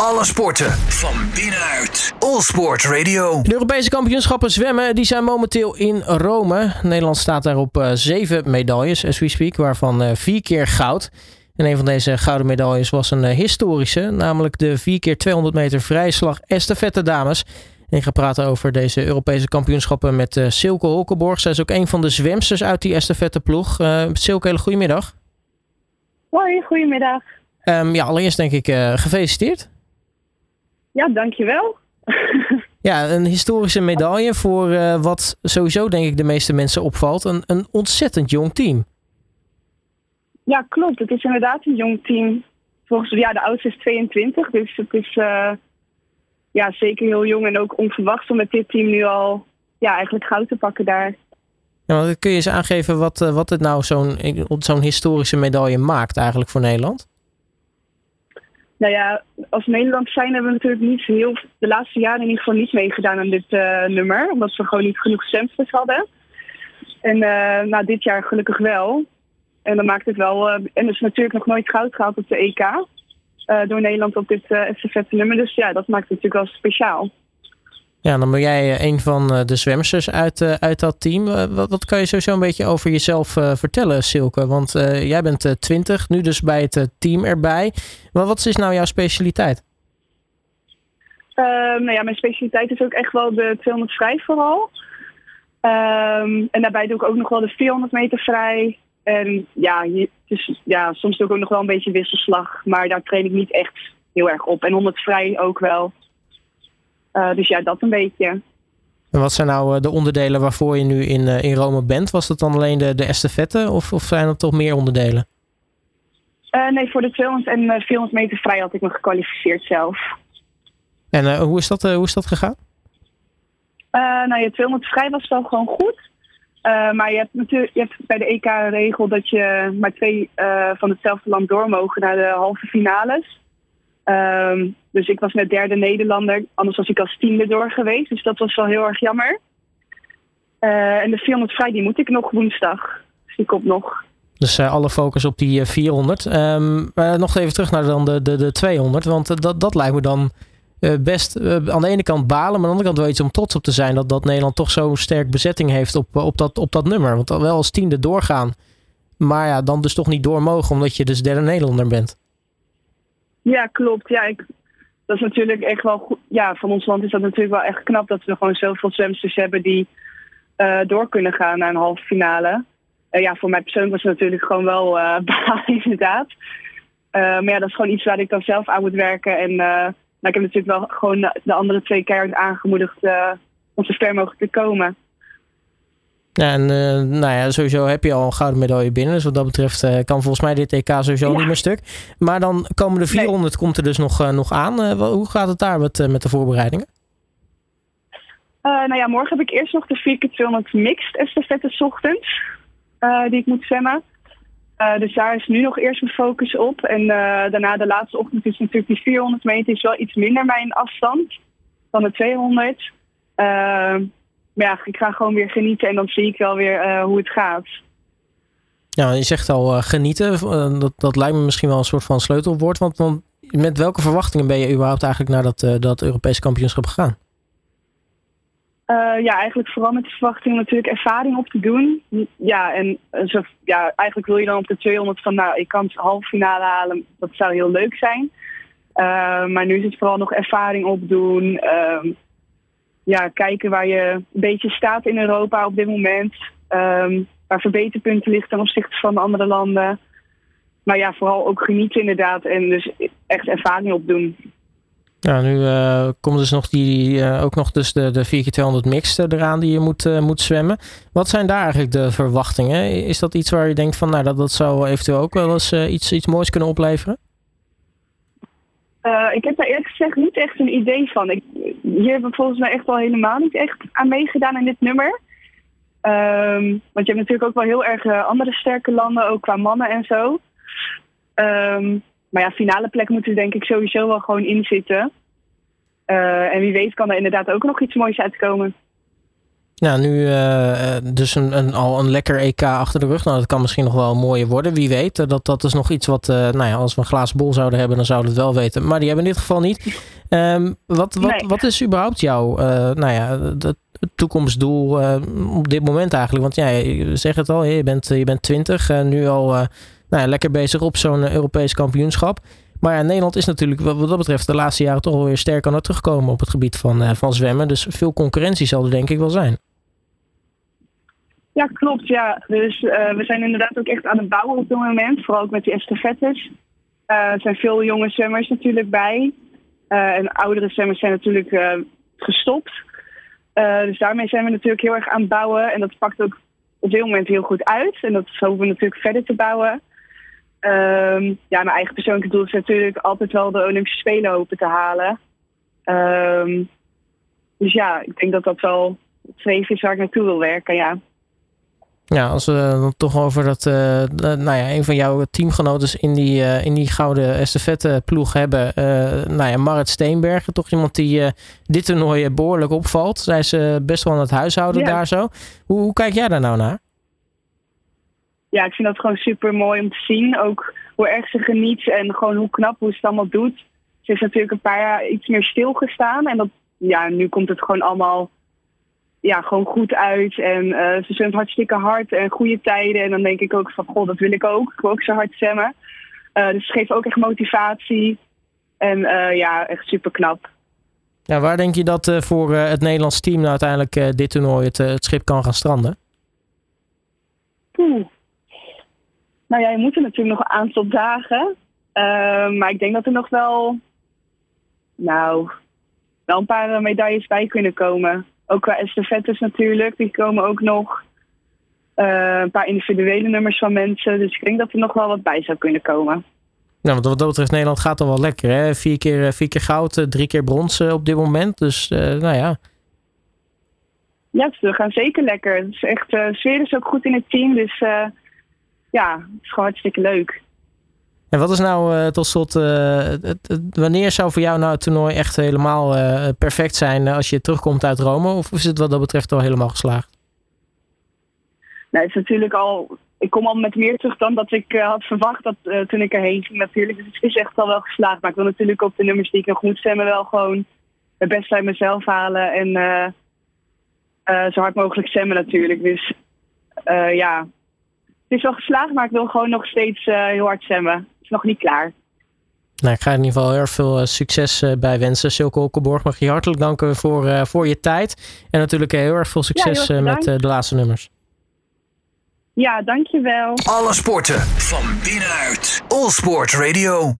Alle sporten van binnenuit. All Sport Radio. De Europese kampioenschappen zwemmen die zijn momenteel in Rome. Nederland staat daar op uh, zeven medailles, as we speak, waarvan uh, vier keer goud. En een van deze gouden medailles was een uh, historische, namelijk de 4 keer 200 meter vrijslag estafette dames. En ik ga praten over deze Europese kampioenschappen met Silke Holkenborg. Zij is ook een van de zwemsters uit die estafette ploeg. Silke, hele goedemiddag. Hoi, goedemiddag. Um, ja, allereerst denk ik gefeliciteerd. Ja, dankjewel. ja, een historische medaille voor uh, wat sowieso denk ik de meeste mensen opvalt. Een, een ontzettend jong team. Ja, klopt. Het is inderdaad een jong team. Volgens ja, de oudste is 22, dus het is uh, ja, zeker heel jong en ook onverwacht om met dit team nu al ja, eigenlijk goud te pakken daar. Ja, kun je eens aangeven wat, uh, wat het nou zo'n zo'n historische medaille maakt eigenlijk voor Nederland? Nou ja, als Nederland zijn hebben we natuurlijk niet heel, de laatste jaren in ieder geval niet meegedaan aan dit uh, nummer. Omdat we gewoon niet genoeg zwemsters hadden. En uh, nou, dit jaar gelukkig wel. En dan maakt het wel. Uh, en is natuurlijk nog nooit goud gehaald op de EK. door Nederland op dit uh, nummer. Dus ja, dat maakt het natuurlijk wel speciaal. Ja, dan ben jij eh, een van eh, de zwemmers uit, eh, uit dat team. Wat, wat kan je sowieso een beetje over jezelf vertellen, Silke? Want jij bent 20, nu dus bij het team erbij. Maar wat is nou jouw specialiteit? Ehm, nou ja, mijn specialiteit is ook echt wel de 200 vrij vooral. Ehm, en daarbij doe ik ook nog wel de 400 meter vrij. En ja, dus, ja, soms doe ik ook nog wel een beetje wisselslag. Maar daar train ik niet echt heel erg op. En 100 vrij ook wel. Uh, dus ja, dat een beetje. En wat zijn nou eh, de onderdelen waarvoor je nu in, uh, in Rome bent? Was dat dan alleen de, de estafette of, of zijn er toch meer onderdelen? Uh, nee, voor de 200 en 400 meter vrij had ik me gekwalificeerd zelf. En hoe, is dat, hoe is dat gegaan? nou, je 200 vrij was wel gewoon goed. maar je hebt, natuurlijk, je hebt bij de EK een regel dat je maar twee van hetzelfde land door mogen naar de halve finales. Um, dus ik was net derde Nederlander. Anders was ik als tiende door geweest. Dus dat was wel heel erg jammer. Uh, en de 400 vrij, die moet ik nog woensdag. Dus die komt nog. Dus uh, alle focus op die 400. Um, uh, nog even terug naar dan de, de, de 200. Want dat, dat lijkt me dan best aan de ene kant balen. Maar aan de andere kant wel iets om trots op te zijn. Dat, dat Nederland toch zo'n sterk bezetting heeft op, op, dat, op dat nummer. Want wel als tiende doorgaan. Maar ja, dan dus toch niet door mogen. Omdat je dus derde Nederlander bent. Ja, klopt. Ja, ik, dat is natuurlijk echt wel goed. Ja, van ons land is dat natuurlijk wel echt knap dat we gewoon zoveel zwemsters hebben die uh, door kunnen gaan naar een halve finale. Uh, ja, voor mij persoonlijk was het natuurlijk gewoon wel uh, inderdaad. maar ja, dat is gewoon iets waar ik dan zelf aan moet werken. En ik heb natuurlijk wel gewoon de andere twee keihard aangemoedigd om zo ver mogelijk te komen. Ja, en uh, nou ja, sowieso heb je al een gouden medaille binnen. Dus wat dat betreft uh, kan volgens mij dit EK sowieso niet meer stuk. Maar dan komen de 400 nee. komt er dus nog, uh, nog aan. hoe gaat het daar met, met de voorbereidingen? nou ja, morgen heb ik eerst nog de 4 keer 200 mixed estafette s ochtends. die ik moet zwemmen. dus daar is nu nog eerst mijn focus op. En daarna de laatste ochtend is natuurlijk die 400 meter is wel iets minder mijn afstand dan de 200. Ja, ik ga gewoon weer genieten en dan zie ik wel weer uh, hoe het gaat. Ja, je zegt al uh, genieten. Uh, dat, dat lijkt me misschien wel een soort van sleutelwoord. Want, want met welke verwachtingen ben je überhaupt eigenlijk naar dat, dat Europese kampioenschap gegaan? ja, eigenlijk vooral met de verwachting natuurlijk ervaring op te doen. Ja, en zo, ja, eigenlijk wil je dan op de 200 van, nou, ik kan het halve finale halen. Dat zou heel leuk zijn. maar nu is het vooral nog ervaring opdoen. Ehm, ja, kijken waar je een beetje staat in Europa op dit moment. Um, waar verbeterpunten liggen ten opzichte van andere landen. Maar ja, vooral ook genieten inderdaad. En dus echt ervaring opdoen. Ja, nu uh, komt dus nog die, uh, ook nog dus de, de 4x200 mix eraan die je moet, uh, moet zwemmen. Wat zijn daar eigenlijk de verwachtingen? Is dat iets waar je denkt van, nou, dat, dat zou eventueel ook wel eens iets, iets moois kunnen opleveren? Uh, ik heb daar eerlijk gezegd niet echt een idee van. Ik, hier hebben we volgens mij echt wel helemaal niet echt aan meegedaan in dit nummer. Um, want je hebt natuurlijk ook wel heel erg uh, andere sterke landen, ook qua mannen en zo. Um, maar ja, finale plek moeten denk ik sowieso wel gewoon in zitten. Uh, en wie weet kan er inderdaad ook nog iets moois uitkomen. Ja, nu uh, dus een, een, al een lekker EK achter de rug. Nou, dat kan misschien nog wel mooier worden. Wie weet. Dat, dat is nog iets wat, uh, nou ja, als we een glazen bol zouden hebben, dan zouden we het wel weten. Maar die hebben in dit geval niet. Um, wat, wat, nee. wat is überhaupt jouw, uh, nou ja, toekomstdoel op dit moment eigenlijk? Want ja, je zegt het al, je bent, je bent 20, nu al nou ja, lekker bezig op zo'n Europees kampioenschap. Maar ja, Nederland is natuurlijk wat dat betreft de laatste jaren toch wel weer sterk aan het terugkomen op het gebied van, van zwemmen. Dus veel concurrentie zal er denk ik wel zijn. Ja, klopt. Ja. Dus uh, we zijn inderdaad ook echt aan het bouwen op dit moment. Vooral ook met die estafettes. Uh, er zijn veel jonge zwemmers natuurlijk bij. Uh, en oudere zwemmers zijn natuurlijk gestopt. dus daarmee zijn we natuurlijk heel erg aan het bouwen. En dat pakt ook op dit moment heel goed uit. En dat hopen we natuurlijk verder te bouwen. Um, ja, mijn eigen persoonlijke doel is natuurlijk altijd wel de Olympische Spelen hopen te halen. Um, dus ja, ik denk dat dat wel het zweef is waar ik naartoe wil werken, ja. Ja, als we dan toch over dat, uh, nou ja, een van jouw teamgenoten in die, uh, in die gouden estafette ploeg hebben. Uh, nou ja, Marit Steenbergen, toch iemand die dit toernooi behoorlijk opvalt. Zij is best wel aan het huishouden ja. daar zo. Hoe, hoe, kijk jij daar nou naar? Ja, ik vind dat gewoon super mooi om te zien. Ook hoe erg ze geniet en gewoon hoe knap hoe ze het allemaal doet. Ze is natuurlijk een paar jaar iets meer stilgestaan. En dat, ja, nu komt het gewoon allemaal ja, gewoon goed uit. En uh, ze zwemt hartstikke hard en goede tijden. En dan denk ik ook van, goh, dat wil ik ook. Ik wil ook zo hard zwemmen. Uh, dus ze geeft ook echt motivatie. En uh, ja, echt super knap. Ja, waar denk je dat voor het Nederlands team nou uiteindelijk dit toernooi het, het, schip kan gaan stranden? Oeh. Nou ja, je moet er natuurlijk nog een aantal dagen. maar ik denk dat er nog wel, nou, wel een paar medailles bij kunnen komen ook qua estafettes natuurlijk, die komen ook nog. Uh, een paar individuele nummers van mensen. Dus ik denk dat er nog wel wat bij zou kunnen komen. Nou, want wat dat betreft, Nederland gaat al wel lekker. Hè? Vier, keer, vier keer goud, eh, drie keer brons op dit moment. Dus uh, nou ja. Ja, we gaan zeker lekker. Het is echt, uh, sfeer is ook goed in het team. Dus ja, het is gewoon hartstikke leuk. En wat is nou uh, tot slot, het, wanneer zou voor jou nou het toernooi echt helemaal uh, perfect zijn als je terugkomt uit Rome? Of is het wat dat betreft al helemaal geslaagd? Nou, is natuurlijk al, ik kom al met meer terug dan dat ik had verwacht dat, toen ik erheen ging natuurlijk. Dus het is echt al wel geslaagd. Maar ik wil natuurlijk op de nummers die ik nog moet stemmen wel gewoon het beste uit mezelf halen. En zo hard mogelijk stemmen natuurlijk. Dus ja, het is wel geslaagd, maar ik wil gewoon nog steeds heel hard stemmen is nog niet klaar. Nou, ik ga in ieder geval heel erg veel eh, succes eh, bij wensen. Silke Okkenborg, mag je hartelijk danken voor, uh, voor je tijd. En natuurlijk heel erg veel succes ja, met de laatste nummers. Ja, dankjewel. Alle sporten van binnenuit. All Sport Radio.